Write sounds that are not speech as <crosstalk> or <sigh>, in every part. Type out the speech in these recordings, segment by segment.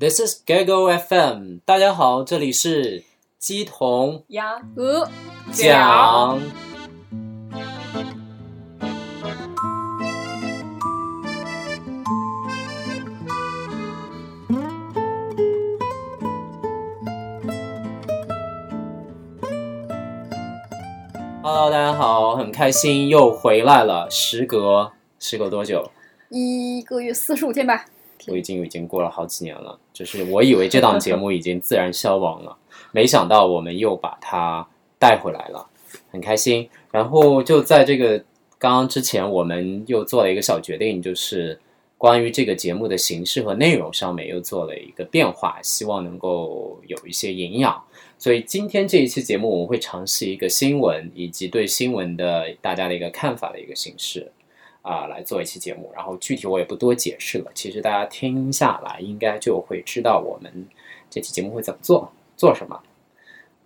This is Gaggle FM，大家好，这里是鸡同鸭鹅讲。Hello，大家好，很开心又回来了。时隔时隔多久？一个月四十五天吧。我已经已经过了好几年了，就是我以为这档节目已经自然消亡了，没想到我们又把它带回来了，很开心。然后就在这个刚刚之前，我们又做了一个小决定，就是关于这个节目的形式和内容上面又做了一个变化，希望能够有一些营养。所以今天这一期节目，我们会尝试一个新闻以及对新闻的大家的一个看法的一个形式。啊，来做一期节目，然后具体我也不多解释了。其实大家听下来，应该就会知道我们这期节目会怎么做，做什么。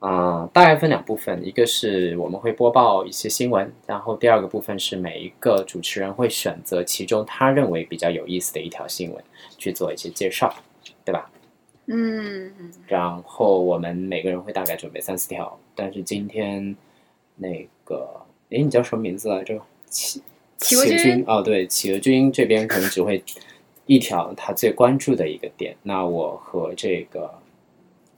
啊，大概分两部分，一个是我们会播报一些新闻，然后第二个部分是每一个主持人会选择其中他认为比较有意思的一条新闻去做一些介绍，对吧？嗯，然后我们每个人会大概准备三四条，但是今天那个，诶，你叫什么名字来着？七。企鹅君哦，对，企鹅君这边可能只会一条他最关注的一个点。那我和这个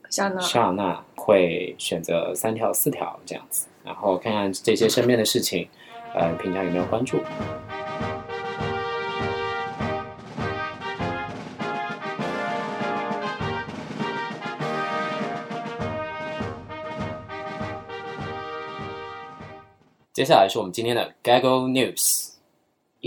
夏娜夏娜会选择三条、四条这样子，然后看看这些身边的事情，呃，平常有没有关注。接下来是我们今天的 Gaggle News。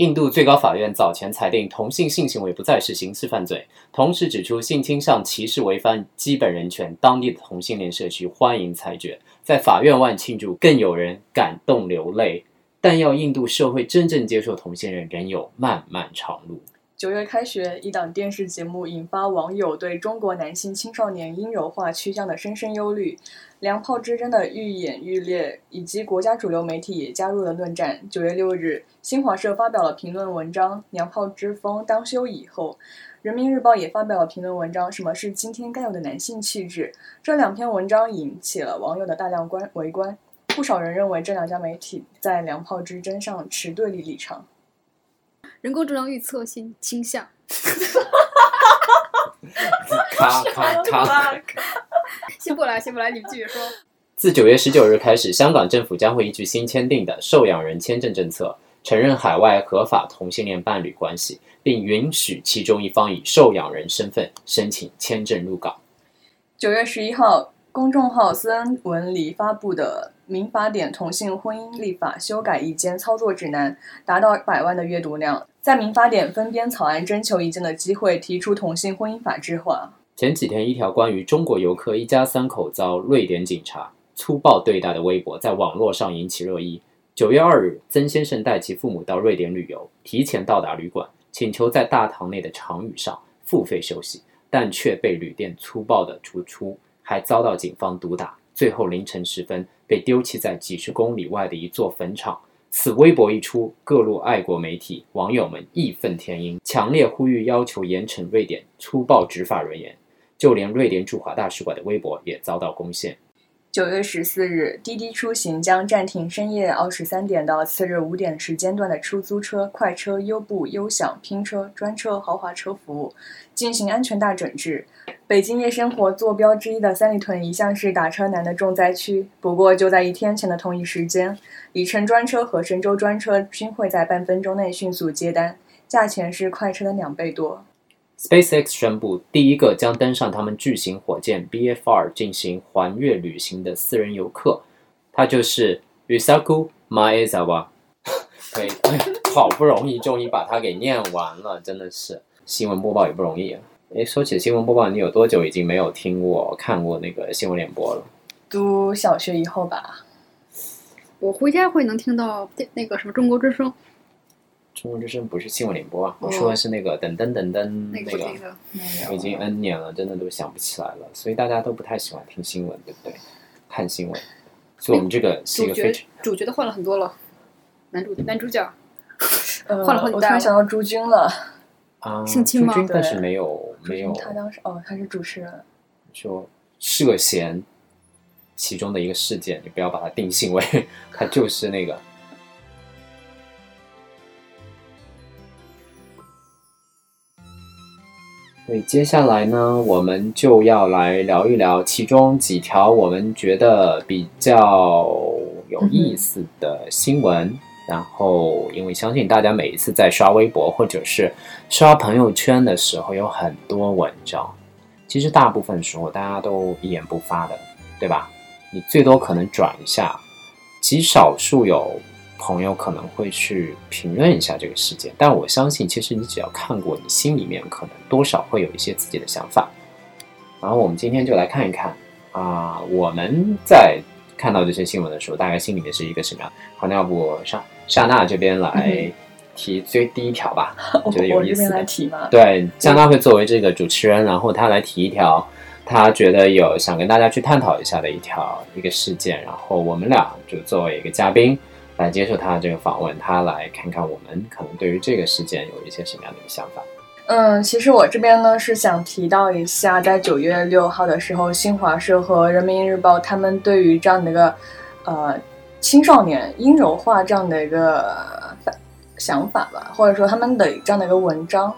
印度最高法院早前裁定同性性行为不再是刑事犯罪，同时指出性倾向歧视违反基本人权。当地的同性恋社区欢迎裁决，在法院外庆祝，更有人感动流泪。但要印度社会真正接受同性恋，仍有漫漫长路。九月开学，一档电视节目引发网友对中国男性青少年阴柔化趋向的深深忧虑，粮炮之争的愈演愈烈，以及国家主流媒体也加入了论战。九月六日，新华社发表了评论文章《娘炮之风当休以》后，人民日报也发表了评论文章《什么是今天该有的男性气质》。这两篇文章引起了网友的大量观围观，不少人认为这两家媒体在粮炮之争上持对立立场。人工智能预测性倾向，咔咔咔！<laughs> <laughs> 先不来，先不来，你们继续说。自九月十九日开始，香港政府将会依据新签订的受养人签证政策，承认海外合法同性恋伴侣关系，并允许其中一方以受养人身份申请签证入港。九月十一号。公众号孙文礼发布的《民法典同性婚姻立法修改意见操作指南》达到百万的阅读量。在民法典分编草案征求意见的机会，提出同性婚姻法制化。前几天，一条关于中国游客一家三口遭瑞典警察粗暴对待的微博在网络上引起热议。九月二日，曾先生带其父母到瑞典旅游，提前到达旅馆，请求在大堂内的长椅上付费休息，但却被旅店粗暴的逐出。还遭到警方毒打，最后凌晨时分被丢弃在几十公里外的一座坟场。此微博一出，各路爱国媒体网友们义愤填膺，强烈呼吁要求严惩瑞典粗暴执法人员。就连瑞典驻华大使馆的微博也遭到攻陷。九月十四日，滴滴出行将暂停深夜二十三点到次日五点时间段的出租车、快车、优步、优享、拼车、专车、豪华车服务，进行安全大整治。北京夜生活坐标之一的三里屯一向是打车难的重灾区。不过，就在一天前的同一时间，里程专车和神州专车均会在半分钟内迅速接单，价钱是快车的两倍多。SpaceX 宣布，第一个将登上他们巨型火箭 BFR 进行环月旅行的私人游客，他就是 Yusaku Maezawa。可以，哎，好不容易终于把它给念完了，真的是新闻播报也不容易。哎，说起新闻播报，你有多久已经没有听过、看过那个新闻联播了？读小学以后吧。我回家会能听到那个什么中国之声。中国之声不是新闻联播啊，我说的是那个噔噔噔噔那个，我已经 N 年了，真的都想不起来了。所以大家都不太喜欢听新闻，对不对？看新闻，所以我们这个是一个非常主角都换了很多了，男主男主角呃，换了好几代我突然想到朱军了。啊，性侵吗朱军但是没有没有他当时哦，他是主持人。说涉嫌其中的一个事件，你不要把它定性为 <laughs> 他就是那个。所以接下来呢，我们就要来聊一聊其中几条我们觉得比较有意思的新闻。然后，因为相信大家每一次在刷微博或者是刷朋友圈的时候，有很多文章。其实大部分时候大家都一言不发的，对吧？你最多可能转一下，极少数有朋友可能会去评论一下这个事件。但我相信，其实你只要看过，你心里面可能多少会有一些自己的想法。然后我们今天就来看一看啊，我们在看到这些新闻的时候，大概心里面是一个什么样？好，那要不莎莎娜这边来。提最第一条吧，觉得有意思。来提吗？对，江大会作为这个主持人，然后他来提一条，他觉得有想跟大家去探讨一下的一条一个事件，然后我们俩就作为一个嘉宾来接受他的这个访问，他来看看我们可能对于这个事件有一些什么样的一个想法。嗯，其实我这边呢是想提到一下，在九月六号的时候，新华社和人民日报他们对于这样的一个呃青少年阴柔化这样的一个。想法吧，或者说他们的这样的一个文章，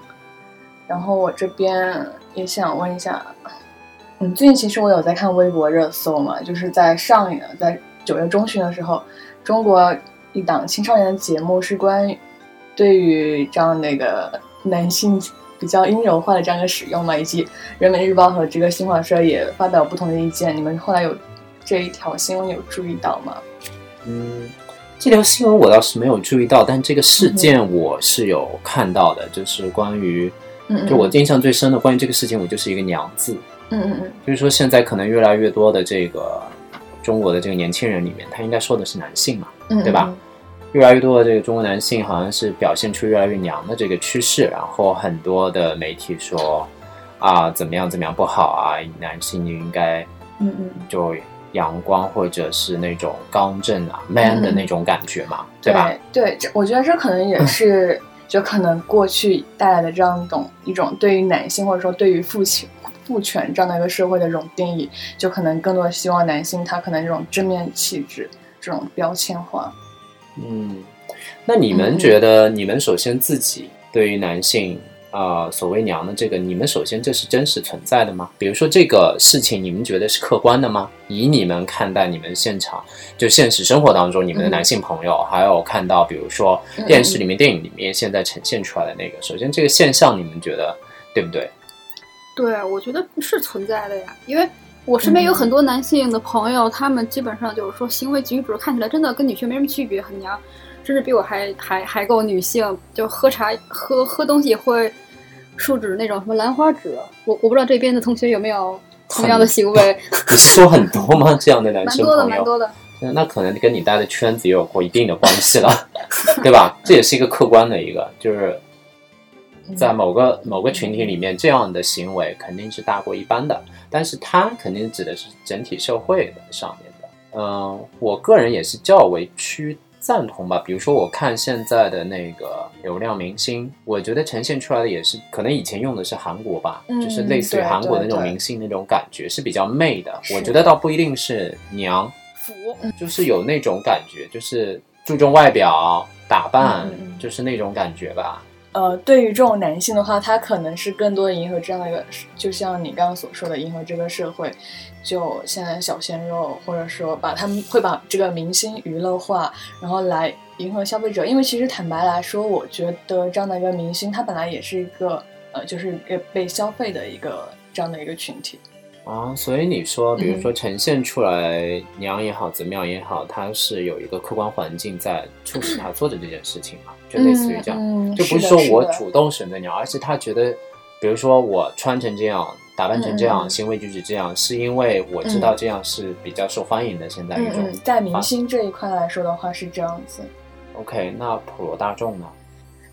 然后我这边也想问一下，嗯，最近其实我有在看微博热搜嘛，就是在上一在九月中旬的时候，中国一档青少年的节目是关于对于这样那个男性比较阴柔化的这样一个使用嘛，以及人民日报和这个新华社也发表不同的意见，你们后来有这一条新闻有注意到吗？嗯。这条新闻我倒是没有注意到，但这个事件我是有看到的，就是关于，就我印象最深的关于这个事情，我就是一个“娘”字，嗯嗯嗯，就是说现在可能越来越多的这个中国的这个年轻人里面，他应该说的是男性嘛，对吧？越来越多的这个中国男性好像是表现出越来越娘的这个趋势，然后很多的媒体说啊怎么样怎么样不好啊，男性就应该，嗯嗯，就。阳光或者是那种刚正啊，man 的那种感觉嘛，对吧？对，这我觉得这可能也是，就可能过去带来的这样一种一种对于男性或者说对于父亲父权这样的一个社会的这种定义，就可能更多的希望男性他可能这种正面气质这种标签化。嗯，那你们觉得，你们首先自己对于男性？呃，所谓娘的这个，你们首先这是真实存在的吗？比如说这个事情，你们觉得是客观的吗？以你们看待你们现场，就现实生活当中，你们的男性朋友，还有看到，比如说电视里面、电影里面现在呈现出来的那个，首先这个现象，你们觉得对不对？对，我觉得是存在的呀，因为我身边有很多男性的朋友，他们基本上就是说行为举止看起来真的跟女性没什么区别，很娘，甚至比我还还还够女性，就喝茶喝喝东西会。树脂那种什么兰花指，我我不知道这边的同学有没有同样的行为。<laughs> 你说很多吗？这样的男生朋友？蛮多的，蛮多的。那可能跟你待的圈子也有过一定的关系了，<laughs> 对吧？这也是一个客观的一个，就是在某个某个群体里面，这样的行为肯定是大过一般的。但是它肯定指的是整体社会的上面的。嗯，我个人也是较为趋。赞同吧，比如说我看现在的那个流量明星，我觉得呈现出来的也是，可能以前用的是韩国吧，就是类似于韩国的那种明星那种感觉，是比较媚的。我觉得倒不一定是娘，腐，就是有那种感觉，就是注重外表打扮，就是那种感觉吧。呃，对于这种男性的话，他可能是更多的迎合这样的一个，就像你刚刚所说的，迎合这个社会。就现在小鲜肉，或者说把他们会把这个明星娱乐化，然后来迎合消费者。因为其实坦白来说，我觉得这样的一个明星，他本来也是一个呃，就是被被消费的一个这样的一个群体。啊，所以你说，比如说呈现出来娘也好，怎么样也好，他是有一个客观环境在促使他做的这件事情嘛？就类似于这样，就不是说我主动选择你，而是他觉得，比如说我穿成这样。打扮成这样，行为举止这样，是因为我知道这样是比较受欢迎的。现在一种在明星这一块来说的话是这样子。OK，那普罗大众呢？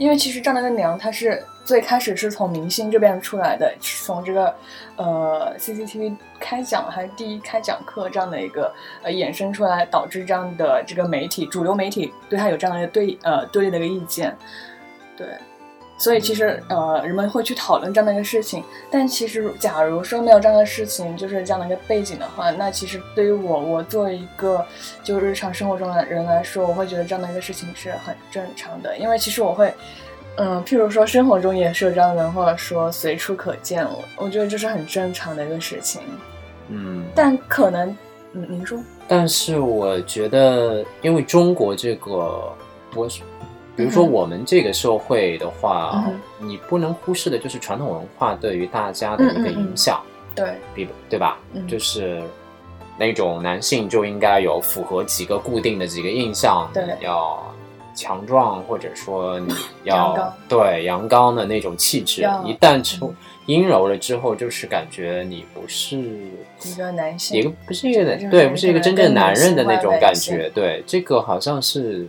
因为其实这样的娘，她是最开始是从明星这边出来的，从这个呃 CCTV 开讲还是第一开讲课这样的一个呃衍生出来，导致这样的这个媒体主流媒体对他有这样的一个对呃对立的一个意见，对。所以其实呃，人们会去讨论这样的一个事情。但其实，假如说没有这样的事情，就是这样的一个背景的话，那其实对于我，我作为一个就日常生活中的人来说，我会觉得这样的一个事情是很正常的。因为其实我会，嗯，譬如说生活中也是有这样的人，或者说随处可见，我我觉得这是很正常的一个事情。嗯，但可能，嗯，您说，但是我觉得，因为中国这个，我是，比如说我们这个社会的话，嗯你不能忽视的就是传统文化对于大家的一个影响，对，比对吧？嗯。就是那种男性就应该有符合几个固定的几个印象，对。要强壮，或者说你 <coughs> 要阳对阳刚的那种气质，一旦出嗯阴柔了之后，就是感觉你不是一个男性，一个不是一个就是对，不是一个真正男人的那种感觉，对，这个好像是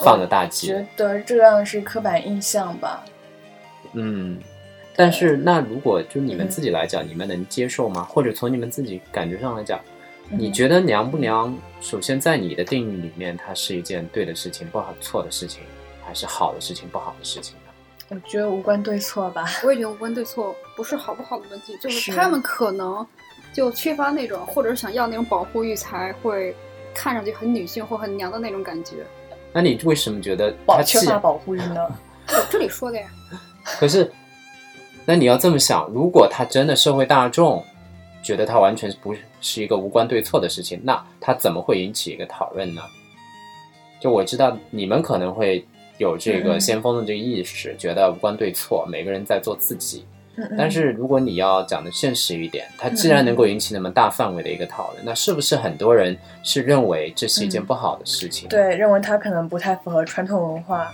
犯了大忌，觉得这样是刻板印象吧。嗯。但是那如果就你们嗯自己来讲，你们能接受吗？或者从你们自己感觉上来讲，你嗯觉得娘不娘？首先在你的定义里面，它是一件对的事情、不好错的事情，还是好的事情、不好的事情呢？我觉得无关对错吧。我也觉得无关对错，不是好不好的问题，就是是他们可能就缺乏那种，或者是想要那种保护欲，才会看上去很女性或很娘的那种感觉。那你为什么觉得保他既缺乏保护欲呢？<laughs> 我这里说的呀，<laughs> 可是，那你要这么想，如果他真的社会大众觉得他完全不是一个无关对错的事情，那他怎么会引起一个讨论呢？就我知道你们可能会有这个嗯先锋的这个意识，觉得无关对错，每个人在做自己。但是如果你要讲的现实一点，它既然能够引起那么大范围的一个讨论，那是不是很多人是认为这是一件嗯不好的事情？对，认为它可能不太符合传统文化。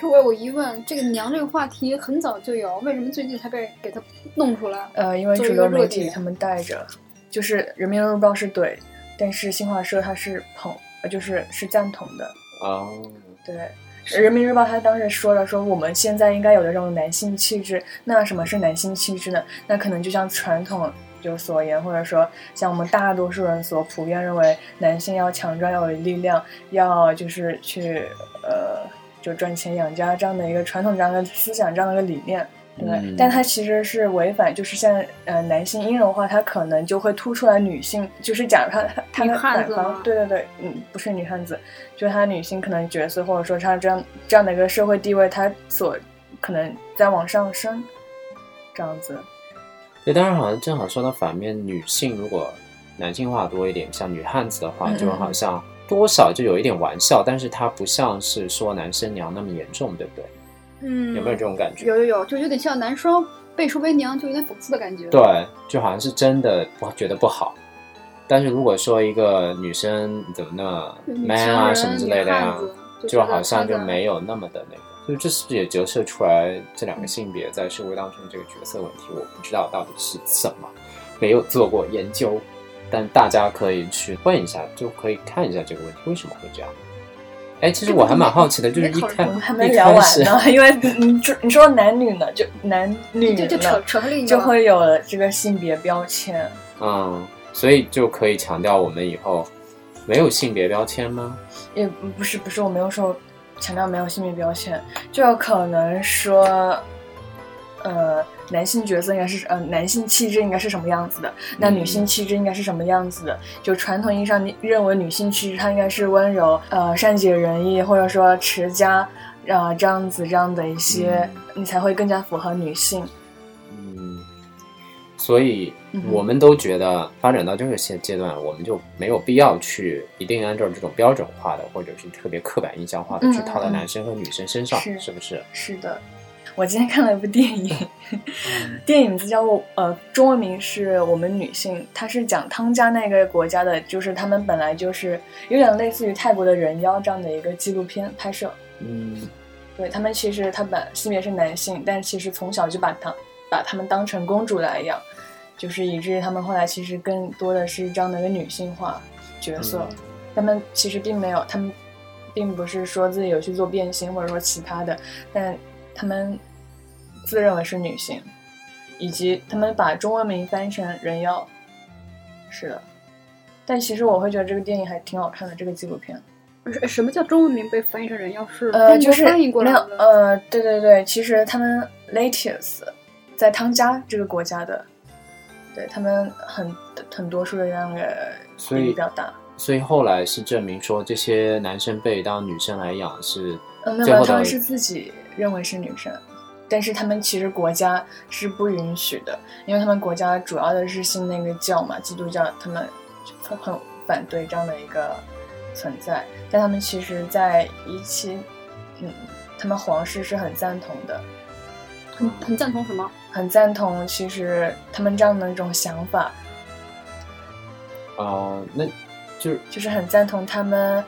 可我有疑问，这个娘这个话题很早就有，为什么最近才被给它弄出来？呃，因为主一个热点流媒体他们带着，就是《人民日报》是怼，但是新华社它是捧，呃就是是赞同的。哦，对，人民日报他当时说了，说我们现在应该有的这种男性气质。那什么是男性气质呢？那可能就像传统就所言，或者说像我们大多数人所普遍认为，男性要强壮，要有力量，要就是去呃就赚钱养家这样的一个传统这样的思想这样的一个理念。对，嗯。但它其实是违反，就是像呃男性阴柔化，它可能就会突出来女性，就是假如他他的反方汉子，对对对，嗯，不是女汉子，就是她女性可能角色或者说他这样这样的一个社会地位，他所可能在往上升，这样子，对，当然好像正好说到反面，女性如果男性化多一点，像女汉子的话，就好像多少就有一点玩笑，但是它不像是说男生娘那么严重，对不对？嗯，有没有这种感觉？有有有，就有点像男生背书为娘，就有点讽刺的感觉。对，就好像是真的不觉得不好。但是如果说一个女生怎么那么，man 啊什么之类的呀、就好像就没有那么的那个，所以这是不是也折射出来这两个性别在社会当中这个角色问题？我不知道到底是什么，没有做过研究，但大家可以去问一下，就可以看一下这个问题为什么会这样。哎，其实我还蛮好奇的，就是一开我们还没聊完，呢，因为你说你说男女呢，就男女就会有了这个性别标签。嗯，所以就可以强调我们以后没有性别标签吗？也不是不是，我没有说强调没有性别标签，就有可能说，呃，男性角色应该是呃男性气质应该是什么样子的，那女性气质应该是什么样子的？就传统意义上，你认为女性气质她应该是温柔、呃善解人意，或者说持家，啊、这样子这样的一些，你才会更加符合女性。嗯，所以我们都觉得发展到这个阶阶段，我们就没有必要去一定按照这种标准化的，或者是特别刻板印象化的嗯去套在男生和女生身上，是是不是？是的，我今天看了一部电影，<laughs> 电影名字叫做呃，中文名是我们女性，它是讲汤加那个国家的，就是他们本来就是有点类似于泰国的人妖这样的一个纪录片拍摄。嗯对他们其实他本性别是男性，但其实从小就把他把他们当成公主来养，就是以至于他们后来其实更多的是这样的一个女性化角色。嗯他们其实并没有，他们并不是说自己有去做变性或者说其他的，但他们自认为是女性，以及他们把中文名翻成人妖。是的，但其实我会觉得这个电影还挺好看的，这个纪录片。什什么叫中文名被翻译成人妖？是呃，就是翻译过来没有的。呃，对对对，其实他们 Latius 在汤加这个国家的，对他们很很多数的这样的所以比例比较大。所以后来是证明说，这些男生被当女生来养是呃，没有，最后的他们是自己认为是女生，但是他们其实国家是不允许的，因为他们国家主要的是信那个教嘛，基督教，他们很很反对这样的一个存在。但他们其实，在一期，嗯，他们皇室是很赞同的，很很赞同什么？很赞同其实他们这样的一种想法，哦、那就是就是很赞同他们。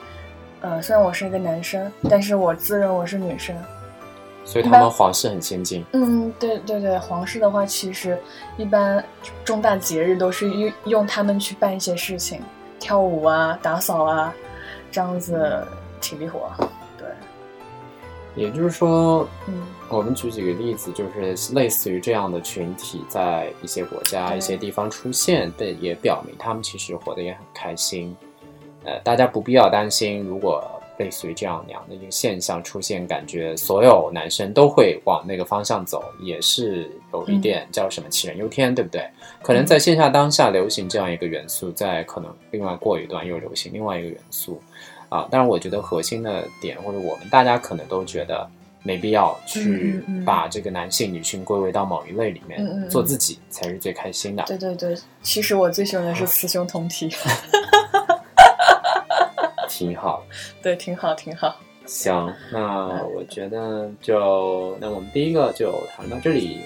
呃，虽然我是一个男生，但是我自认我是女生。所以他们皇室很先进。嗯，对对对，皇室的话，其实一般重大节日都是用用他们去办一些事情，跳舞啊、打扫啊，这样子体力活。对，也就是说，嗯我们举几个例子，就是类似于这样的群体，在一些国家、一些地方出现，但也表明他们其实活得也很开心。呃，大家不必要担心，如果类似于这样那样的一个现象出现，感觉所有男生都会往那个方向走，也是有一点叫什么杞人忧天，对不对？可能在线下当下流行这样一个元素，在可能另外过一段又流行另外一个元素，啊，但是我觉得核心的点，或者我们大家可能都觉得没必要去把这个男性、女性归为到某一类里面，嗯嗯嗯。做自己才是最开心的。对对对，其实我最喜欢的是雌雄同体，<laughs> 挺好。对，挺好挺好。行，那我觉得就那我们第一个就谈到这里。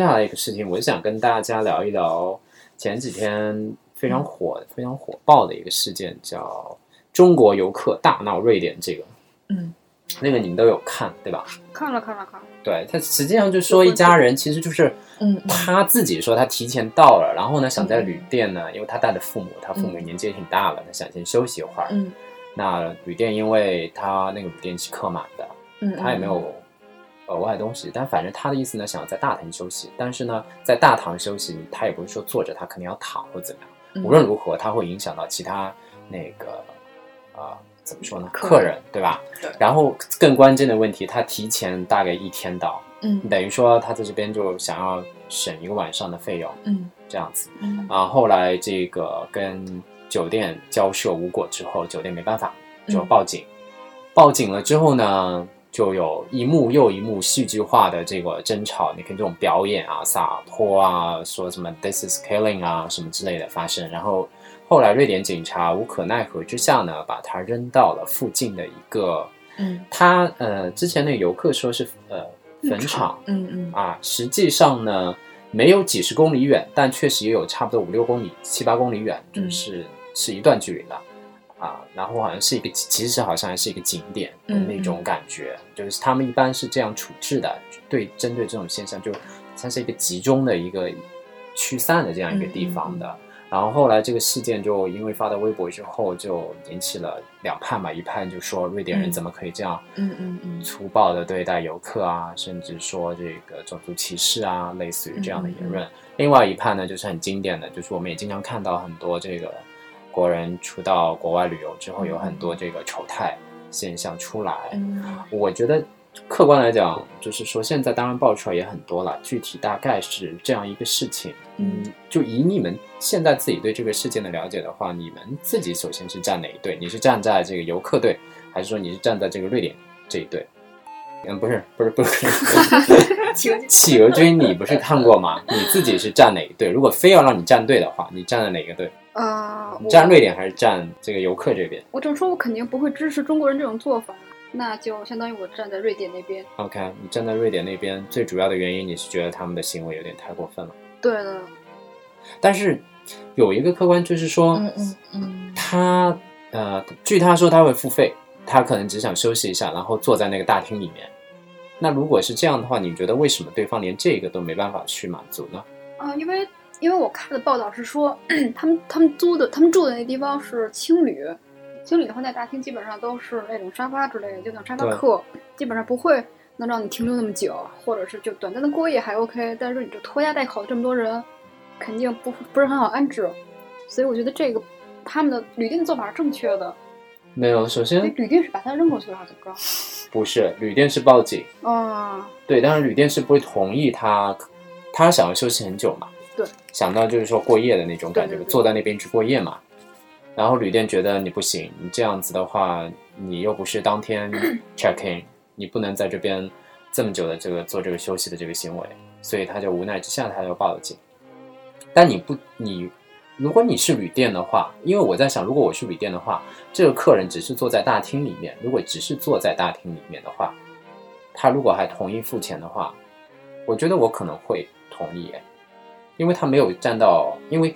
下来一个事情，我就想跟大家聊一聊前几天非常火、非常火爆的一个事件，叫中国游客大闹瑞典。这个，嗯，那个你们都有看对吧？看了看了看了，对他实际上就说一家人其实就是嗯嗯。他自己说他提前到了，然后呢想在旅店呢，因为他带着父母，他父母年纪也挺大了，他想先休息一会儿。嗯。那旅店因为他那个旅店是客满的，嗯，他也没有额外东西，但反正他的意思呢，想要在大堂休息，但是呢，在大堂休息，他也不是说坐着，他肯定要躺或怎么样。嗯无论如何，他会影响到其他那个呃怎么说呢，客客人对吧？对然后更关键的问题，他提前大概一天到，嗯等于说他在这边就想要省一个晚上的费用，嗯这样子。嗯啊，后来这个跟酒店交涉无果之后，酒店没办法就嗯报警。报警了之后呢，就有一幕又一幕戏剧化的这个争吵，你看这种表演啊、洒脱啊，说什么 “this is killing” 啊什么之类的发生。然后后来瑞典警察无可奈何之下呢，把他扔到了附近的一个，嗯他呃之前那个游客说是呃坟场，嗯嗯啊，实际上呢，没有几十公里远，但确实也有差不多五六公里、七八公里远，就嗯是、是一段距离了。啊，然后好像是一个，其实好像还是一个景点的嗯那种感觉，就是他们一般是这样处置的，对，针对这种现象，就它是一个集中的一个驱散的这样一个地方的。然后后来这个事件就因为发到微博之后，就引起了两派嘛，一派就说瑞典人嗯。怎么可以这样嗯嗯嗯。粗暴的对待游客啊，甚至说这个种族歧视啊，类似于这样的言论。另外一派呢，就是很经典的，就是我们也经常看到很多这个国人出到国外旅游之后，有很多这个丑态现象出来。嗯我觉得客观来讲，就是说现在当然爆出来也很多了，具体大概是这样一个事情。嗯，就以你们现在自己对这个事件的了解的话，你们自己首先是站哪一队？你是站在这个游客队，还是说你是站在这个瑞典这一队？嗯，不是，不是，不是。企鹅军，你不是看过吗？你自己是站哪一队？如果非要让你站队的话，你站在哪个队？呃，你站瑞典还是站这个游客这边我这么说，我肯定不会支持中国人这种做法，那就相当于我站在瑞典那边。？OK，你站在瑞典那边，最主要的原因你是觉得他们的行为有点太过分了。对的，但是有一个客观就是说，嗯嗯嗯他呃，据他说他会付费，他可能只想休息一下，然后坐在那个大厅里面，那如果是这样的话，你觉得为什么对方连这个都没办法去满足呢？啊，因为因为我看的报道是说，他们他们租的他们住的那地方是青旅，青旅的话，那大厅基本上都是那种沙发之类的，就那种沙发客，基本上不会能让你停留那么久，或者是就短暂的过夜还 OK，但是你就拖家带口这么多人，肯定不不是很好安置，所以我觉得这个他们的旅店的做法是正确的。没有，首哎先，旅店是把他扔过去了还是怎么着？<laughs> 不是旅店是报警，啊，对，但是旅店是不会同意他，他想要休息很久嘛，对，想到就是说过夜的那种感觉，对对对坐在那边去过夜嘛。然后旅店觉得你不行，你这样子的话，你又不是当天 <coughs> check in，你不能在这边这么久的这个做这个休息的这个行为，所以他就无奈之下他就报了警。但你不，你如果你是旅店的话，因为我在想，如果我是旅店的话，这个客人只是坐在大厅里面，如果只是坐在大厅里面的话，他如果还同意付钱的话，我觉得我可能会同意耶，因为他没有占到，因为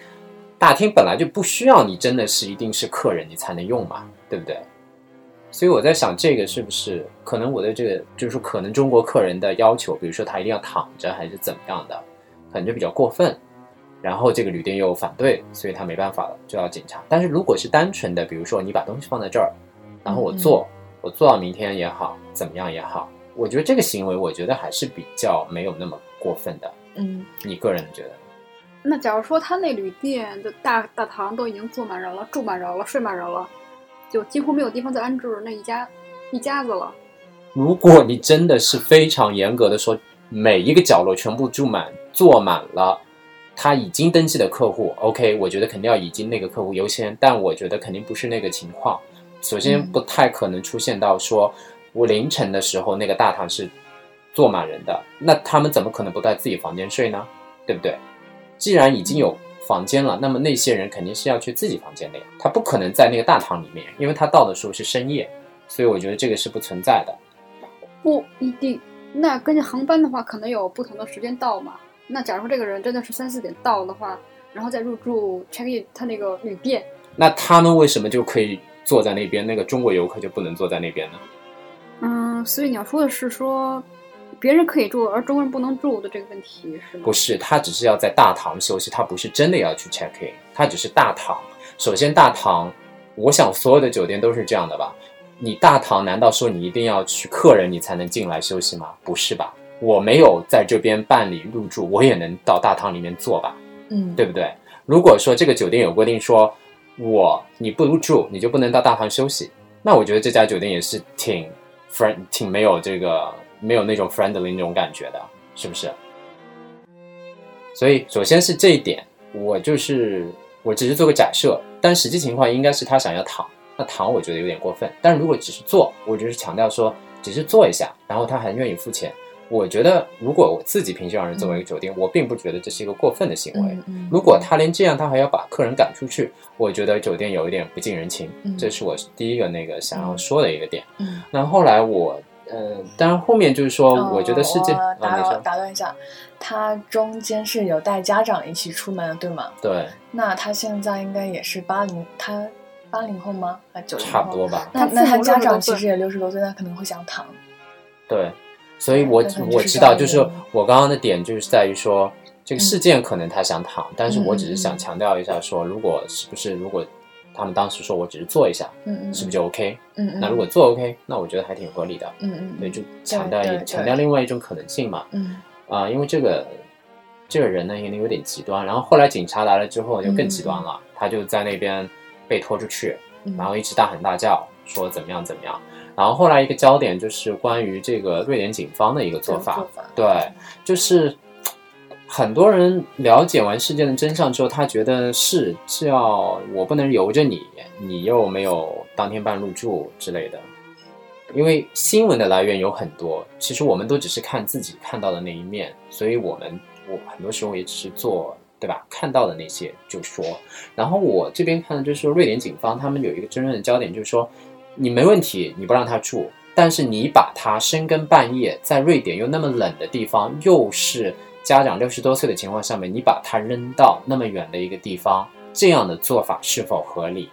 大厅本来就不需要你真的是一定是客人你才能用嘛，对不对？所以我在想，这个是不是可能我的这个就是说可能中国客人的要求，比如说他一定要躺着还是怎么样的，可能就比较过分。然后这个旅店又反对，所以他没办法了，就要检查。但是如果是单纯的，比如说你把东西放在这儿，然后我坐，我坐到明天也好，怎么样也好，我觉得这个行为，我觉得还是比较没有那么过分的。嗯你个人觉得？那假如说他那旅店的大大堂都已经坐满人了，住满人了，睡满人了，就几乎没有地方再安置那一家一家子了。如果你真的是非常严格的说，每一个角落全部住满、坐满了，他已经登记的客户，OK，我觉得肯定要已经那个客户优先，但我觉得肯定不是那个情况。首先，嗯不太可能出现到说我凌晨的时候那个大堂是坐满人的，那他们怎么可能不在自己房间睡呢？对不对？既然已经有房间了，那么那些人肯定是要去自己房间的呀，他不可能在那个大堂里面，因为他到的时候是深夜，所以我觉得这个是不存在的。不一定。那根据航班的话，可能有不同的时间到嘛。那假如说这个人真的是三四点到的话，然后再入住 check in 他那个旅店，那他们为什么就可以坐在那边，那个中国游客就不能坐在那边呢？嗯，所以你要说的是说别人可以住，而中国人不能住的这个问题是吗？不是，他只是要在大堂休息，他不是真的要去 check in，他只是大堂。首先，大堂，我想所有的酒店都是这样的吧？你大堂难道说你一定要去客人你才能进来休息吗？不是吧？我没有在这边办理入住，我也能到大堂里面坐吧？嗯，对不对？如果说这个酒店有规定说，我你不入住，你就不能到大堂休息，那我觉得这家酒店也是挺 friend 挺没有这个没有那种 friendly 那种感觉的，是不是？所以首先是这一点，我就是我只是做个假设，但实际情况应该是他想要躺，那躺我觉得有点过分，但如果只是坐，我只是强调说只是坐一下，然后他还愿意付钱。我觉得，如果我自己平时让人，作为一个酒店，我并不觉得这是一个过分的行为。如果他连这样，他还要把客人赶出去，我觉得酒店有一点不近人情。嗯这是我第一个那个想要说的一个点。嗯，那后来我，呃，当然后面就是说，哦我觉得世界我啊，打扰你说打断一下，他中间是有带家长一起出门的，对吗？对，那他现在应该也是八零，他八零后吗？啊九零后？差不多吧。那那他家60多岁长其实也六十多岁，他可能会想躺。对，所以我我知道，就是我刚刚的点就是在于说，这个嗯事件可能他想躺，但是我只是嗯嗯嗯想强调一下说，如果是不是如果他们当时说我只是做一下，嗯嗯，是不是就 OK？嗯嗯，那如果做 OK，那我觉得还挺合理的。嗯嗯对，就强调强调另外一种可能性嘛。嗯啊、因为这个这个人呢，有点有点极端。然后后来警察来了之后，就更极端了，他就在那边被拖出去，嗯，然后一直大喊大叫，说怎么样怎么样。然后后来一个焦点就是关于这个瑞典警方的一个做法，做法对，就是很多人了解完事件的真相之后，他觉得是是要我不能由着你，你又没有当天办入住之类的。因为新闻的来源有很多，其实我们都只是看自己看到的那一面，所以我们我很多时候也只是做对吧？看到的那些就说。然后我这边看的就是，瑞典警方他们有一个真正的焦点，就是说你没问题，你不让他住，但是你把他深更半夜在瑞典又那么冷的地方，又是家长六十多岁的情况下面，你把他扔到那么远的一个地方，这样的做法是否合理？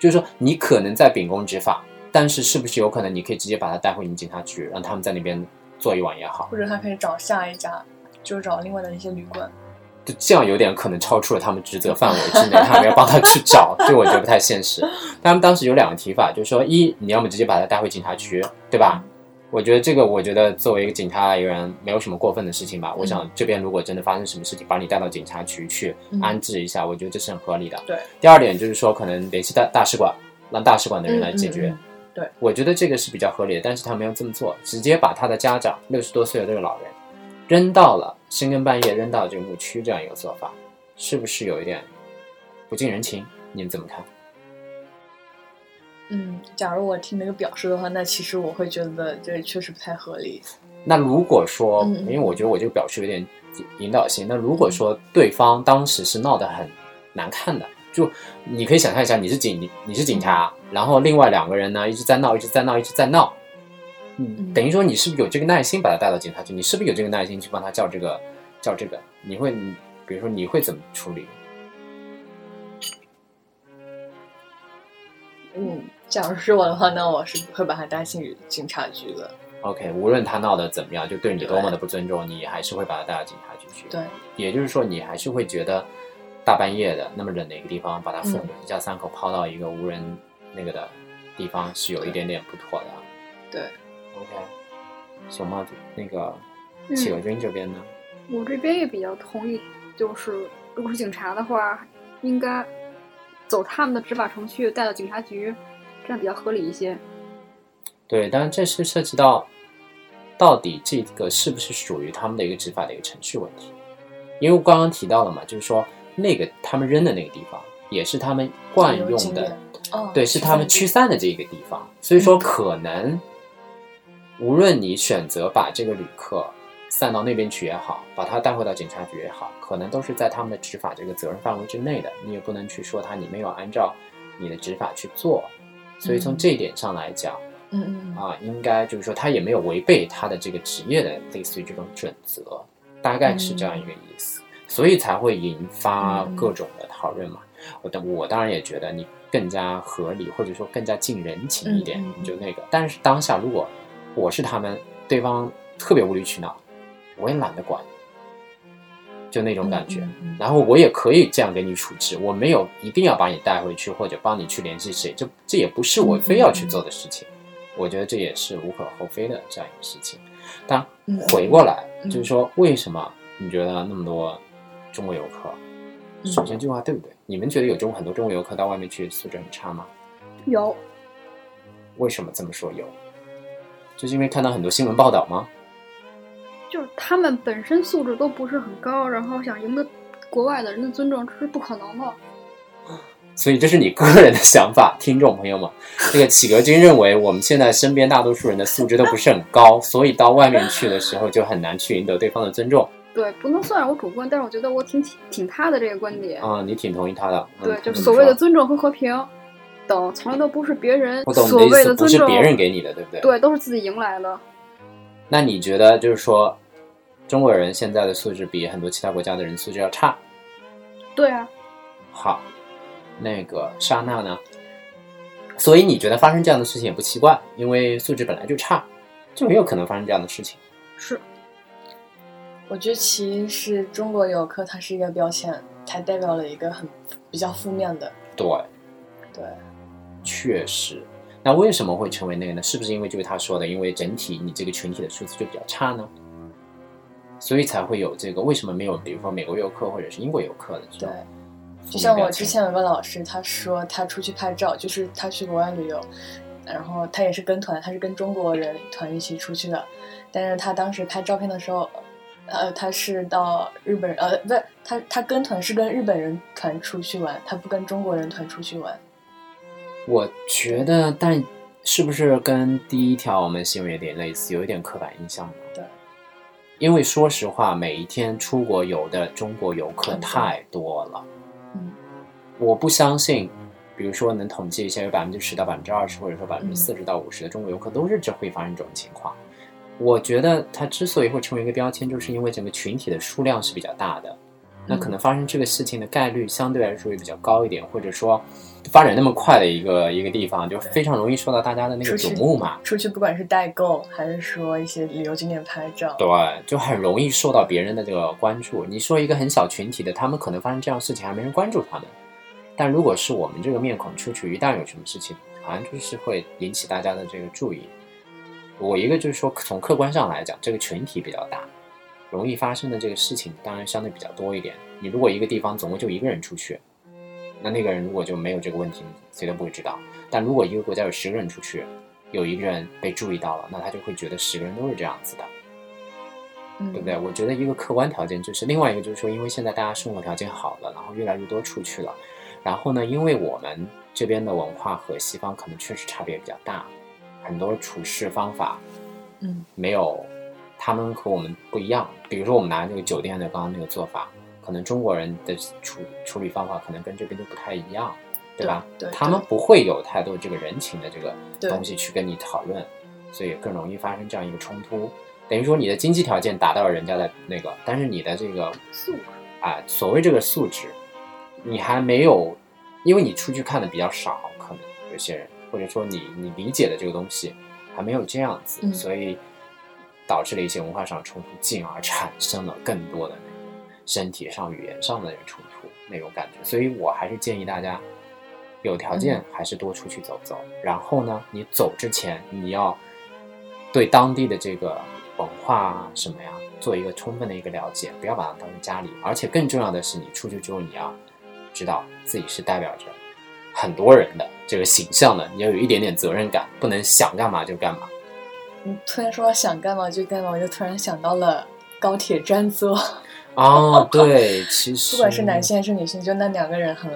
就是说，你可能在秉公执法，但是是不是有可能你可以直接把他带回你警察局，让他们在那边坐一晚也好，或者他可以找下一家，就是找另外的一些旅馆。<laughs> 就这样有点可能超出了他们职责范围之内，他们要帮他去找，这我觉得不太现实。<laughs> 他们当时有两个提法，就是说，一你要么直接把他带回警察局，对吧？我觉得这个，我觉得作为一个警察来源，没有什么过分的事情吧。我想这边如果真的发生什么事情，把你带到警察局去嗯安置一下，我觉得这是很合理的。对。第二点就是说，可能联系大大使馆，让大使馆的人来解决。对，我觉得这个是比较合理的，但是他没有这么做，直接把他的家长六十多岁的这个老人扔到了深更半夜扔到这个牧区，这样一个做法，是不是有一点不近人情？你们怎么看？嗯，假如我听那个表述的话，那其实我会觉得这确实不太合理。那如果说，因为我觉得我这个表述有点引导性，那如果说对方当时是闹得很难看的，就你可以想象一下，你是警，你你是警察，然后另外两个人呢一直在闹，一直在闹，一直在闹，嗯，嗯等于说你是不是有这个耐心把他带到警察局？你是不是有这个耐心去帮他叫这个叫这个？你会，比如说你会怎么处理？嗯，假如是我的话，那我是不会把他带进警察局的。OK，无论他闹得怎么样，就对你多么的不尊重，你还是会把他带到警察局去。对，也就是说，你还是会觉得大半夜的那么冷的一个地方，把他父母嗯一家三口抛到一个无人那个的地方，是有一点点不妥的。对，OK，熊猫子那个嗯企鹅君这边呢？我这边也比较同意，就是如果是警察的话，应该走他们的执法程序，带到警察局，这样比较合理一些。对，但是这是涉及到到底这个是不是属于他们的一个执法的一个程序问题？因为我刚刚提到了嘛，就是说那个他们扔的那个地方，也是他们惯用的哦，对，是他们驱散的这个地方，所以说可能，无论你选择把这个旅客散到那边去也好，把他带回到警察局也好，可能都是在他们的执法这个责任范围之内的，你也不能去说他你没有按照你的执法去做，所以从嗯。这一点上来讲嗯嗯嗯，啊，应该就是说他也没有违背他的这个职业的类似于这种准则，大概是这样一个意思，所以才会引发嗯各种的讨论嘛。我当我当然也觉得你更加合理，或者说更加近人情一点，嗯嗯嗯。你就那个。但是当下如果我是他们，对方特别无理取闹，我也懒得管，就那种感觉。然后我也可以这样给你处置，我没有一定要把你带回去或者帮你去联系谁，这这也不是我非要去做的事情。我觉得这也是无可厚非的这样一个事情。但嗯回过来，嗯就是说，为什么你觉得那么多中国游客？嗯首先这句话对不对？你们觉得有中很多中国游客到外面去素质很差吗？有，为什么这么说有？就是因为看到很多新闻报道吗？就是他们本身素质都不是很高，然后想赢得国外的人的尊重，这是不可能的。所以这是你个人的想法，听众朋友们。这个企鹅君认为我们现在身边大多数人的素质都不是很高，所以到外面去的时候就很难去赢得对方的尊重。对，不能算是我主观，但是我觉得我挺挺他的这个观点。啊、你挺同意他的。嗯对，就所谓的尊重和和平等，从来都不是别人所谓的尊重，不是别人给你的，对不对？。对，都是自己赢来的。那你觉得就是说，中国人现在的素质比很多其他国家的人素质要差？对啊，好，那个莎娜呢？所以你觉得发生这样的事情也不奇怪，因为素质本来就差，就很有可能发生这样的事情。是我觉得其一是中国游客，它是一个标签，它代表了一个很比较负面的，对，对，确实。那为什么会成为那个呢？是不是因为就是他说的，因为整体你这个群体的数字就比较差呢？所以才会有这个？为什么没有比如说美国游客或者是英国游客的这对？就像我之前有个老师，他说他出去拍照，就是他去国外旅游，然后他也是跟团，他是跟中国人团一起出去的，但是他当时拍照片的时候，呃，他是到日本人，呃，不是他他跟团是跟日本人团出去玩，他不跟中国人团出去玩。我觉得，但是不是跟第一条我们新闻有点类似，有一点刻板印象呢？对，因为说实话，每一天出国游的中国游客太多了，嗯。我不相信，比如说能统计一下，有百分之十到百分之二十，或者说百分之嗯四十到五十的中国游客都是这会发生这种情况。我觉得它之所以会成为一个标签，就是因为整个群体的数量是比较大的，那可能发生这个事情的概率相对来说也比较高一点，或者说发展那么快的一个一个地方，就非常容易受到大家的那个瞩目嘛。出去不管是代购还是说一些旅游景点拍照，对，就很容易受到别人的这个关注。你说一个很小群体的，他们可能发生这样事情还没人关注他们，但如果是我们这个面孔出去，一旦有什么事情，好像就是会引起大家的这个注意。我一个就是说，从客观上来讲，这个群体比较大，容易发生的这个事情当然相对比较多一点。你如果一个地方总共就一个人出去，那那个人如果就没有这个问题，谁都不会知道。但如果一个国家有十个人出去，有一个人被注意到了，那他就会觉得十个人都是这样子的，嗯，对不对？我觉得一个客观条件就是，另外一个就是说，因为现在大家生活条件好了，然后越来越多出去了，然后呢，因为我们这边的文化和西方可能确实差别比较大，很多处事方法嗯没有他们和我们不一样。比如说，我们拿这个酒店的刚刚那个做法，可能中国人的处处理方法可能跟这边都不太一样，对吧？对对他们不会有太多这个人情的这个东西去跟你讨论，所以更容易发生这样一个冲突。等于说你的经济条件达到了人家的那个，但是你的这个素质啊，所谓这个素质，你还没有，因为你出去看的比较少，可能有些人或者说你你理解的这个东西还没有这样子，嗯所以导致了一些文化上的冲突，进而产生了更多的那个身体上、语言上的那个冲突那种感觉。所以我还是建议大家有条件还是多出去走走，然后呢，你走之前你要对当地的这个文化啊什么呀做一个充分的一个了解，不要把它当成家里。而且更重要的是，你出去之后你要知道自己是代表着很多人的这个形象的，你要有一点点责任感，不能想干嘛就干嘛。你突然说想干嘛就干嘛，我就突然想到了高铁占座，哦，<laughs> 对，其实不管是男性还是女性，就那两个人很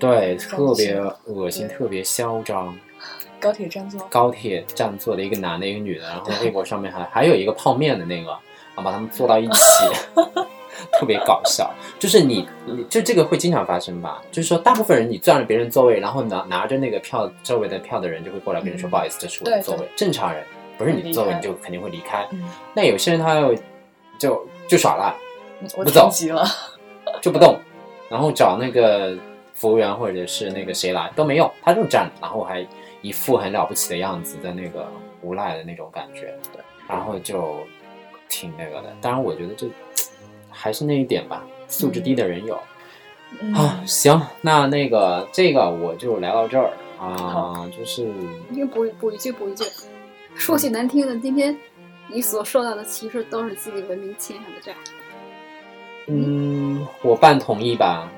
对，特别恶心，特别嚣张。高铁占座，高铁站坐的一个男的，一个女的，然后微博上面还还有一个泡面的那个，然后把他们坐到一起，<laughs> 特别搞笑。就是你，你就这个会经常发生吧？就是说，大部分人你占了别人座位，然后拿拿着那个票，周围的票的人就会过来跟你说：“嗯不好意思，这是我的座位。”正常人不是你的座位，你就肯定会离开。嗯，那有些人他又就就耍赖，我不走急了，就不动，然后找那个服务员或者是那个谁来都没用，他就站着，然后还一副很了不起的样子的那个无赖的那种感觉，对，然后就挺那个的。当然，我觉得这还是那一点吧，素质低的人有、嗯啊。行，那那个这个我就聊到这儿啊，就是因为补补一句补一句，说句难听的，今天你所受到的歧视都是自己文明欠下的债。嗯，我半同意吧。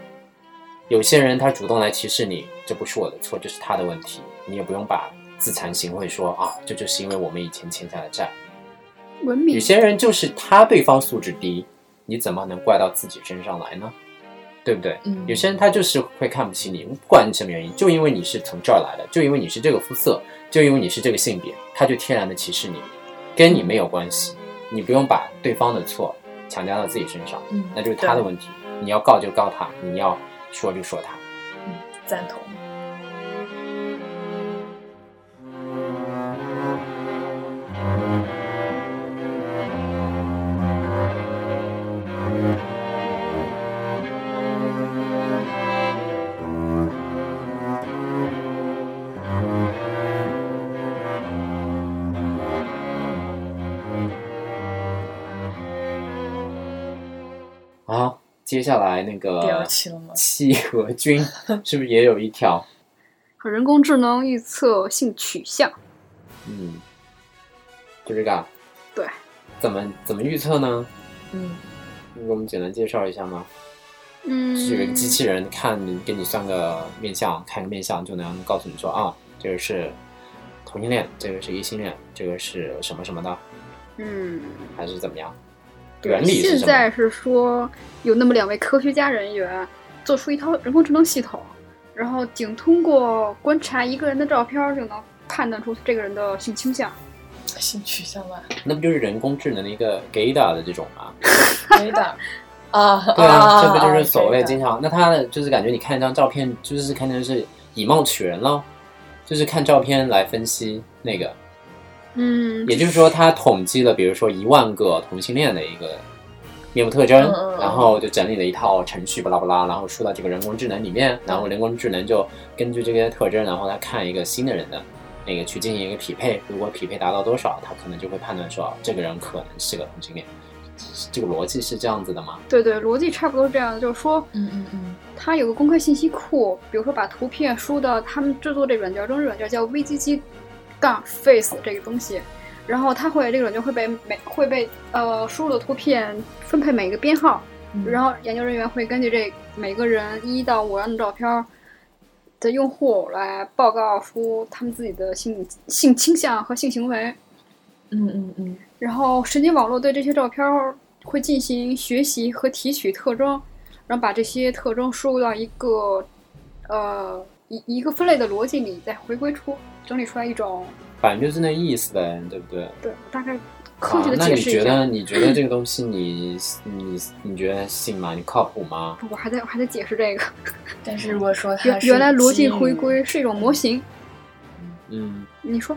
有些人他主动来歧视你，这不是我的错，这是他的问题，你也不用把自惭形秽说啊，这就是因为我们以前欠下的债。文明有些人就是他对方素质低，你怎么能怪到自己身上来呢？对不对？嗯有些人他就是会看不起你，不管你什么原因，就因为你是从这儿来的，就因为你是这个肤色，就因为你是这个性别，他就天然的歧视你，跟你没有关系，你不用把对方的错强加到自己身上。嗯，那就是他的问题。你要告就告他，你要说就说他。嗯，赞同。接下来那个？企鹅君是不是也有一条？和人工智能预测性取向。嗯，就这个啊。对。怎么怎么预测呢？嗯，你给我们简单介绍一下吗？嗯，是有一个机器人看给你算个面相，看个面相就能告诉你说啊，这个是同性恋，这个是异性恋，这个是什么什么的，嗯，还是怎么样？对原理是？现在是说有那么两位科学家人员做出一套人工智能系统，然后仅通过观察一个人的照片就能判断出这个人的性倾向。性取向吧，那不就是人工智能的一个 GADA 的这种吗？？Gada 啊，<laughs> 对啊，这不就是啊所谓经常？那他的就是感觉你看一张照片，就是看成是以貌取人咯，就是看照片来分析那个。嗯，也就是说，他统计了，比如说一万个同性恋的一个面部特征，然后就整理了一套程序，巴拉巴拉，然后输到这个人工智能里面，然后人工智能就根据这些特征，然后来看一个新的人的那个去进行一个匹配，如果匹配达到多少，他可能就会判断说，哦这个人可能是个同性恋。这个逻辑是这样子的吗？对对，逻辑差不多是这样的，就是说，嗯嗯嗯它有个公开信息库，比如说把图片输到他们制作这软件中，这软件叫 VGG 杠 Face 这个东西，然后它会这个软件会被每会被呃输入的图片分配每个编号，嗯，然后研究人员会根据这每个人一到五张照片儿的用户来报告出他们自己的性性倾向和性行为，嗯嗯嗯。然后神经网络对这些照片儿会进行学习和提取特征，然后把这些特征输入到一个呃一一个分类的逻辑里，再回归出整理出来一种反正就是那意思呗，对不对？对大概科学的啊、那你解释一下。觉得你觉得这个东西你你你觉得信吗？你靠谱吗？<laughs> 我还在我还在解释这个，<laughs> 但是如果说它原原来逻辑回归是一种模型。嗯，你说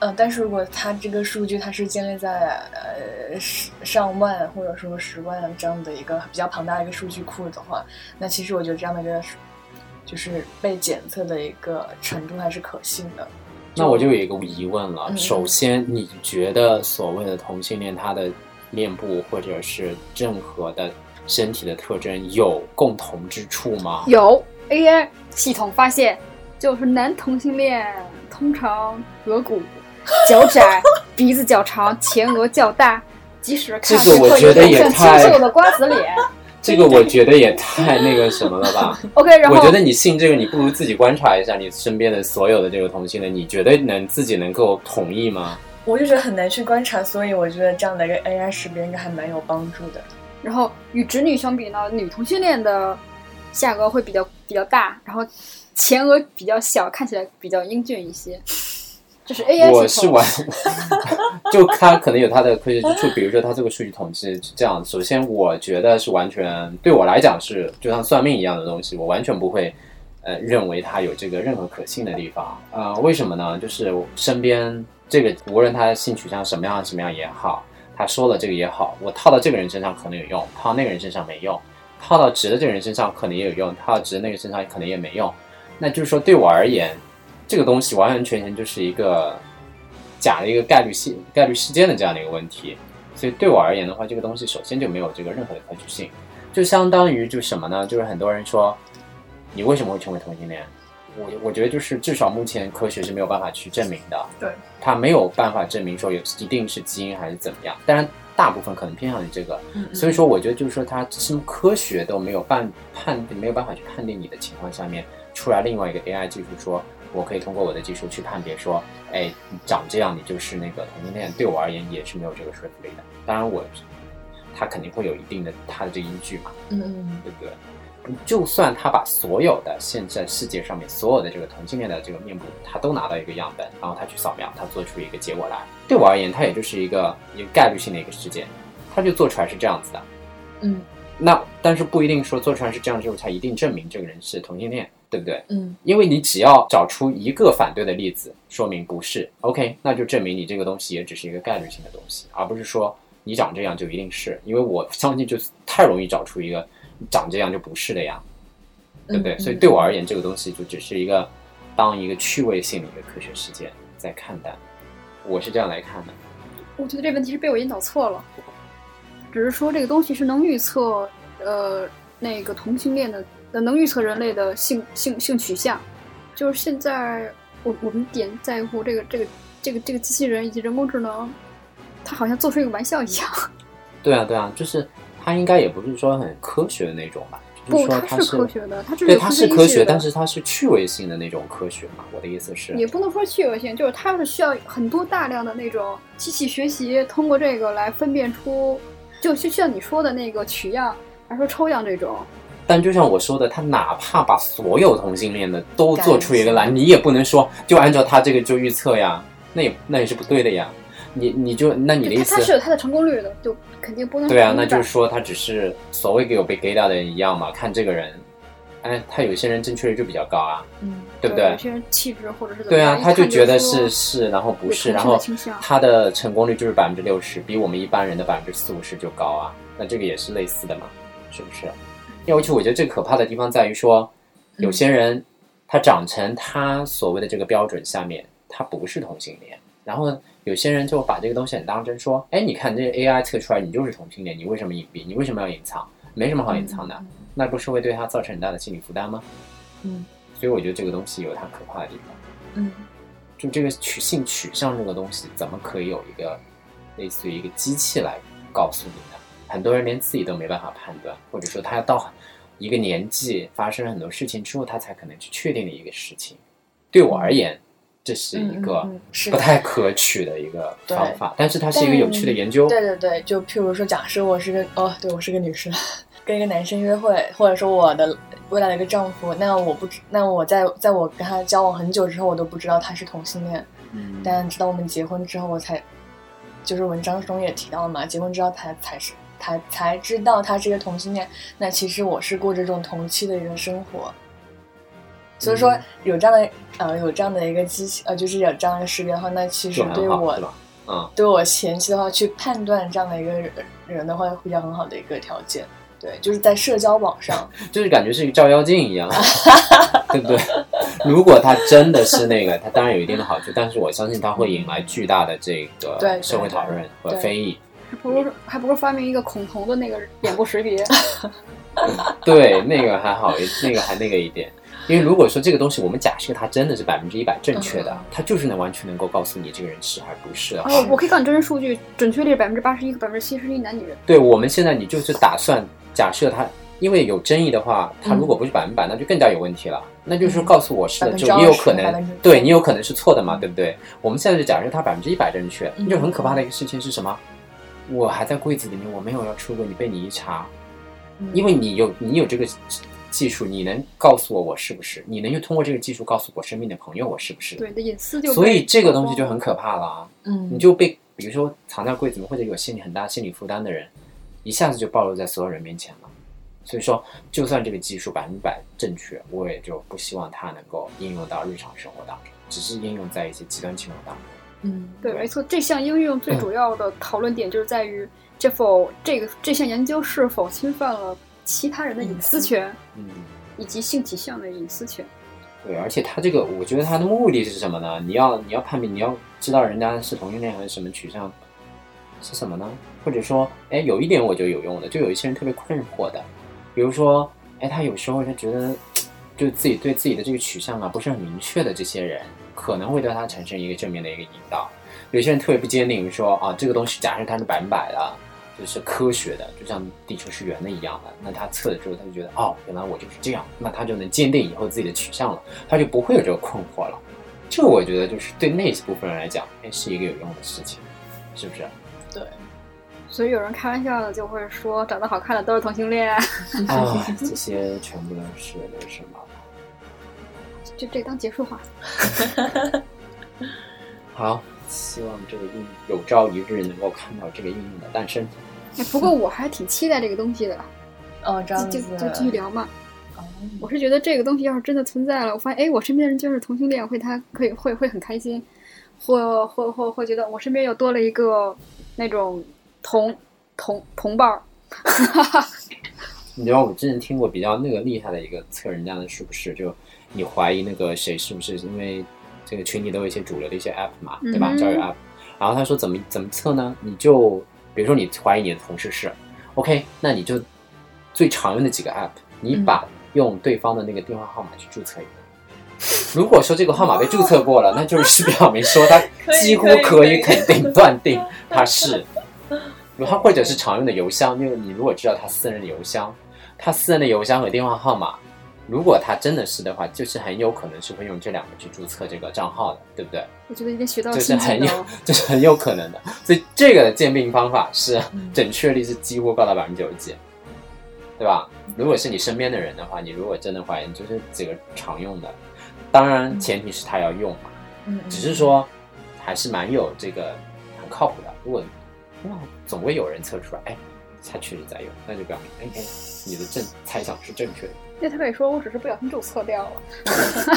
嗯，但是如果它这个数据它是建立在呃十上万或者说十万这样的一个比较庞大的一个数据库的话，那其实我觉得这样的一个数就是被检测的一个程度还是可信的。那我就有一个疑问了。嗯首先，你觉得所谓的同性恋，他的面部或者是任何的身体的特征有共同之处吗？有 AI 系统发现，就是男同性恋通常额骨较窄，鼻子较长，前额较大，即使看这个我会觉得有点也太像清秀的瓜子脸。这个我觉得也太那个什么了吧？<laughs> OK，然后我觉得你信这个，你不如自己观察一下你身边的所有的这个同性恋，你觉得能自己能够同意吗？我就觉得很难去观察，所以我觉得这样的一个 AI 识别应该还蛮有帮助的。然后与直女相比呢，女同性恋的下颚会比较比较大，然后前额比较小，看起来比较英俊一些。这是 AI。我是完，<laughs> 就它可能有它的科学之处，比如说它这个数据统计是这样。首先，我觉得是完全对我来讲是就像算命一样的东西，我完全不会呃认为它有这个任何可信的地方。呃，为什么呢？就是身边这个无论他性取向什么样什么样也好，他说了这个也好，我套到这个人身上可能有用，套到那个人身上没用，套到直的这个人身上可能也有用，套到直的那个身上可能也没用。那就是说，对我而言，这个东西完完全全就是一个假的一个概率事概率事件的这样的一个问题。所以对我而言的话，这个东西首先就没有这个任何的可取性，就相当于就什么呢？就是很多人说，你为什么会成为同性恋？我我觉得就是至少目前科学是没有办法去证明的，对，它没有办法证明说有一定是基因还是怎么样。当然，大部分可能偏向于这个，嗯所以说我觉得就是说它什么科学都没有办判定没有办法去判定你的情况下面，出来另外一个 AI 技术说，我可以通过我的技术去判别说，哎，你长这样你就是那个同性恋，对我而言也是没有这个说服力的。当然我，他肯定会有一定的他的这个依据嘛，嗯嗯对不对？就算他把所有的现在世界上面所有的这个同性恋的这个面部，他都拿到一个样本，然后他去扫描，他做出一个结果来，对我而言，他也就是一个一个概率性的一个事件，他就做出来是这样子的。嗯那但是不一定说做出来是这样之后才一定证明这个人是同性恋，对不对？嗯因为你只要找出一个反对的例子，说明不是 OK，那就证明你这个东西也只是一个概率性的东西，而不是说你长这样就一定是。因为我相信就是太容易找出一个长这样就不是的呀，对不对？嗯所以对我而言，这个东西就只是一个当一个趣味性的一个科学事件在看待，我是这样来看的。我觉得这问题是被我引导错了，只是说这个东西是能预测，呃，那个同性恋的，呃，能预测人类的性性性取向。就是现在我我们点在乎这个这个这个这个机器人以及人工智能，它好像做出一个玩笑一样。<laughs> 对啊，对啊，就是它应该也不是说很科学的那种吧，不，它是是科学的，它是对，它是科学，但是它是趣味性的那种科学嘛。我的意思是，也不能说趣味性，就是它是需要很多大量的那种机器学习，通过这个来分辨出，就就像你说的那个取样，还是说抽样这种。但就像我说的，他哪怕把所有同性恋的都做出一个来，你也不能说就按照他这个就预测呀，那也那也是不对的呀。你你就那你的意思他是有他的成功率的，就肯定不能对啊，那就是说他只是所谓给有被 gay 到的人一样嘛，看这个人，哎，他有些人正确率就比较高啊，嗯对不对有？些人气质或者是对啊，，他就觉得是是，然后不是，然后他的成功率就是百分之六十，比我们一般人的百分之四五十就高啊。那这个也是类似的嘛，是不是？因为其实我觉得最可怕的地方在于说，有些人他长成他所谓的这个标准下面，他不是同性恋，然后有些人就把这个东西很当真，说，哎，你看这个 AI 测出来你就是同性恋，你为什么隐蔽？你为什么要隐藏？没什么好隐藏的，那不是会对他造成很大的心理负担吗？嗯所以我觉得这个东西有它可怕的地方。嗯就这个取性取向这个东西，怎么可以有一个类似于一个机器来告诉你呢？很多人连自己都没办法判断，或者说他要到一个年纪发生了很多事情之后，他才可能去确定的一个事情。对我而言，这是一个不太可取的一个方法，但是它是一个有趣的研究。对对对，就譬如说，假设我是个哦，对我是个女生，跟一个男生约会，或者说我的未来的一个丈夫，那我不知，那我在在我跟他交往很久之后，我都不知道他是同性恋，嗯但直到我们结婚之后，我才，就是文章中也提到了嘛，结婚之后才才是才才知道他是一个同性恋，那其实我是过着这种同期的一个生活。所以说嗯有这样的呃有这样的一个机器呃就是有这样的识别的话，那其实对我？嗯，对我前期的话去判断这样的一个人人的话，会比较很好的一个条件。对，就是在社交网上，<laughs> 就是感觉是一个照妖镜一样，<laughs> 对不对？<laughs> 如果他真的是那个，他当然有一定的好处，但是我相信他会引来巨大的这个社会讨论和对非议。还不如还不如发明一个恐同的那个脸部识别。<laughs> 对，那个还好，那个还那个一点。因为如果说这个东西，我们假设它真的是百分之一百正确的嗯，它就是能完全能够告诉你这个人是还是不是的话，哦，我可以告诉你真实数据，准确率是百分之八十一和百分之七十一男女人。对我们现在你就是打算假设它，因为有争议的话，它如果不是百分百，那就更加有问题了。那就是告诉我是的，就20%你有可能对你有可能是错的嘛，对不对？我们现在就假设它百分之一百正确，嗯就很可怕的一个事情是什么？我还在柜子里面，我没有要出柜，你被你一查，因为你有你有这个技术，你能告诉我我是不是？你能用通过这个技术告诉我身边的朋友我是不是？对，你的隐私就所以这个东西就很可怕了啊！嗯，你就被比如说藏在柜子里面或者有心理很大心理负担的人，一下子就暴露在所有人面前了。所以说，就算这个技术百分百正确，我也就不希望它能够应用到日常生活当中，只是应用在一些极端情况当中。嗯，对，没错，这项应用最主要的讨论点就是在于这否这个这项研究是否侵犯了其他人的隐私权嗯，以及性取向的隐私权。对，而且他这个，我觉得他的目的是什么呢？你要你要判别，你要知道人家是同性恋还是什么取向，是什么呢？或者说，哎，有一点我觉得有用的，就有一些人特别困惑的，比如说，哎，他有时候他觉得，就自己对自己的这个取向啊不是很明确的这些人，可能会对他产生一个正面的一个引导。有些人特别不坚定，说啊，这个东西假设它是百分百的，就是科学的，就像地球是圆的一样的，那他测了之后，他就觉得，哦，原来我就是这样，那他就能坚定以后自己的取向了，他就不会有这个困惑了。这个我觉得就是对那一部分人来讲，哎，是一个有用的事情，是不是？对，所以有人开玩笑的就会说，长得好看的都是同性恋。啊，这些全部都是那什么。就这当结束话。<laughs> 好，希望这个应有朝一日能够看到这个应用的诞生。哎，不过我还挺期待这个东西的，哦，这样就子，就就继续聊嘛。哦我是觉得这个东西要是真的存在了，我发现哎，我身边的人就是同性恋，会他可以会会很开心，或或或会觉得我身边又多了一个那种同同同伴儿。<laughs> 你知道我之前听过比较那个厉害的一个测人家的是不是？就你怀疑那个谁是不是因为这个群里都有一些主流的一些 app 嘛，对吧？嗯交友 app。然后他说怎么怎么测呢？你就比如说你怀疑你的同事是 OK，那你就最常用的几个 app，你嗯把用对方的那个电话号码去注册一个。如果说这个号码被注册过了，那就是表明说他 <laughs> 几乎可以肯定断定他是。然后或者是常用的邮箱，因为你如果知道他私人的邮箱，他私人的邮箱和电话号码，如果他真的是的话，就是很有可能是会用这两个去注册这个账号的，对不对？我觉得已经学到就是很有能了。<laughs> 这是很有可能的。所以这个的鉴定方法是嗯准确率是几乎高达百分之九十几，对吧？如果是你身边的人的话，你如果真的怀疑，就是几个常用的，当然前提是他要用嘛。嗯，只是说还是蛮有这个很靠谱的。如果那总会有人测出来，哎，他确实在用，那就表明，哎哎，你的正猜想是正确的。那他可以说我只是不小心注册掉了。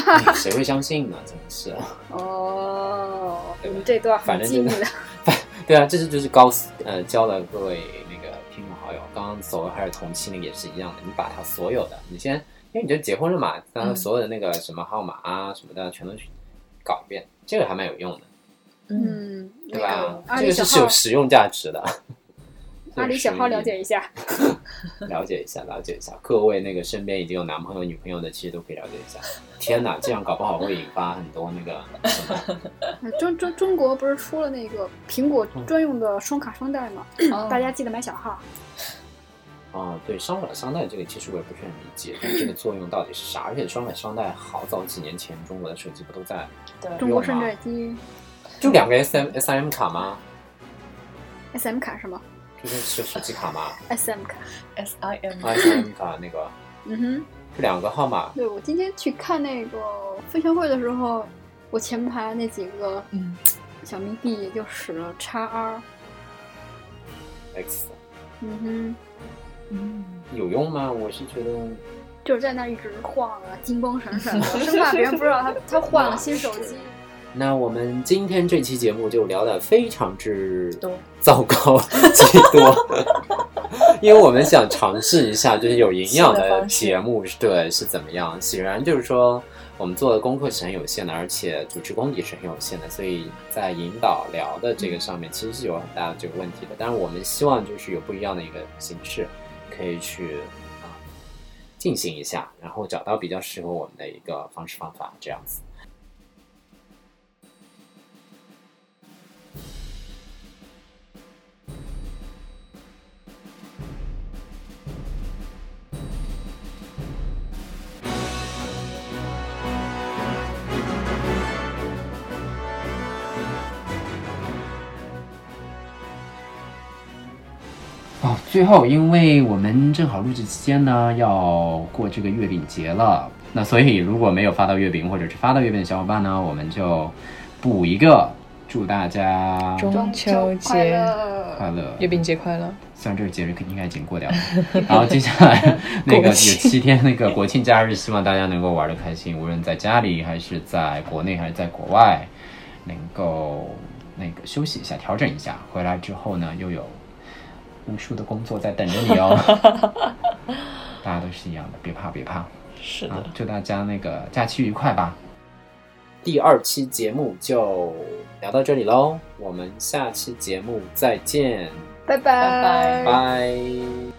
哎 <laughs> 谁会相信呢？真的是。哦，你这段反正就很机密是的。<laughs> 对啊，这是就是高呃教了各位那个听众好友，刚刚所谓还是同期那个也是一样的，你把他所有的，你先因为你就结婚了嘛，当然嗯所有的那个什么号码啊什么的全都去搞一遍，这个还蛮有用的，嗯，嗯，对吧？阿这个是里小号有实用价值的。阿里小号了解一下。<laughs> 了解一下，了解一下，各位那个身边已经有男朋友、女朋友的，其实都可以了解一下。<laughs> 天哪，这样搞不好会引发很多那个 <laughs> 中中中国不是出了那个苹果专用的双卡双待吗？哦大家记得买小号。啊，对，双卡双待这个其实我也不是很理解，但这个作用到底是啥？而且双卡双待好早几年前中国的手机不都在？对，中国山寨机就两个 S M S M 卡吗？SM 卡是吗就是是手机卡吗？SM 卡。S I M，？S M 卡那个嗯哼，是两个号码，对我今天去看那个分享会的时候，我前排那几个嗯，小迷弟也就使了 x R。X 嗯嗯，有用吗？我是觉得，就是在那一直晃啊，金光闪闪的，生怕别人不知道他他换了新手机。那我们今天这期节目就聊得非常之多糟糕 <laughs> 极多，因为我们想尝试一下，就是有营养的节目，对是怎么样？显然就是说，我们做的功课是很有限的，而且主持功底是很有限的，所以在引导聊的这个上面，其实是有很大的这个问题的。但是我们希望就是有不一样的一个形式，可以去啊进行一下，然后找到比较适合我们的一个方式方法，这样子。最后，因为我们正好录制期间呢，要过这个月饼节了，那所以如果没有发到月饼或者是发到月饼的小伙伴呢，我们就补一个，祝大家中秋快节乐！快乐，月饼节快乐！虽然这个节日应该已经过掉了，<laughs> 然后接下来那个有七天那个国庆假日，希望大家能够玩的开心，无论在家里还是在国内还是在国外，能够那个休息一下，调整一下，回来之后呢，又有无数的工作在等着你哦。<laughs> 大家都是一样的，别怕别怕，是啊，祝大家那个假期愉快吧。第二期节目就聊到这里喽，我们下期节目再见，拜拜拜拜。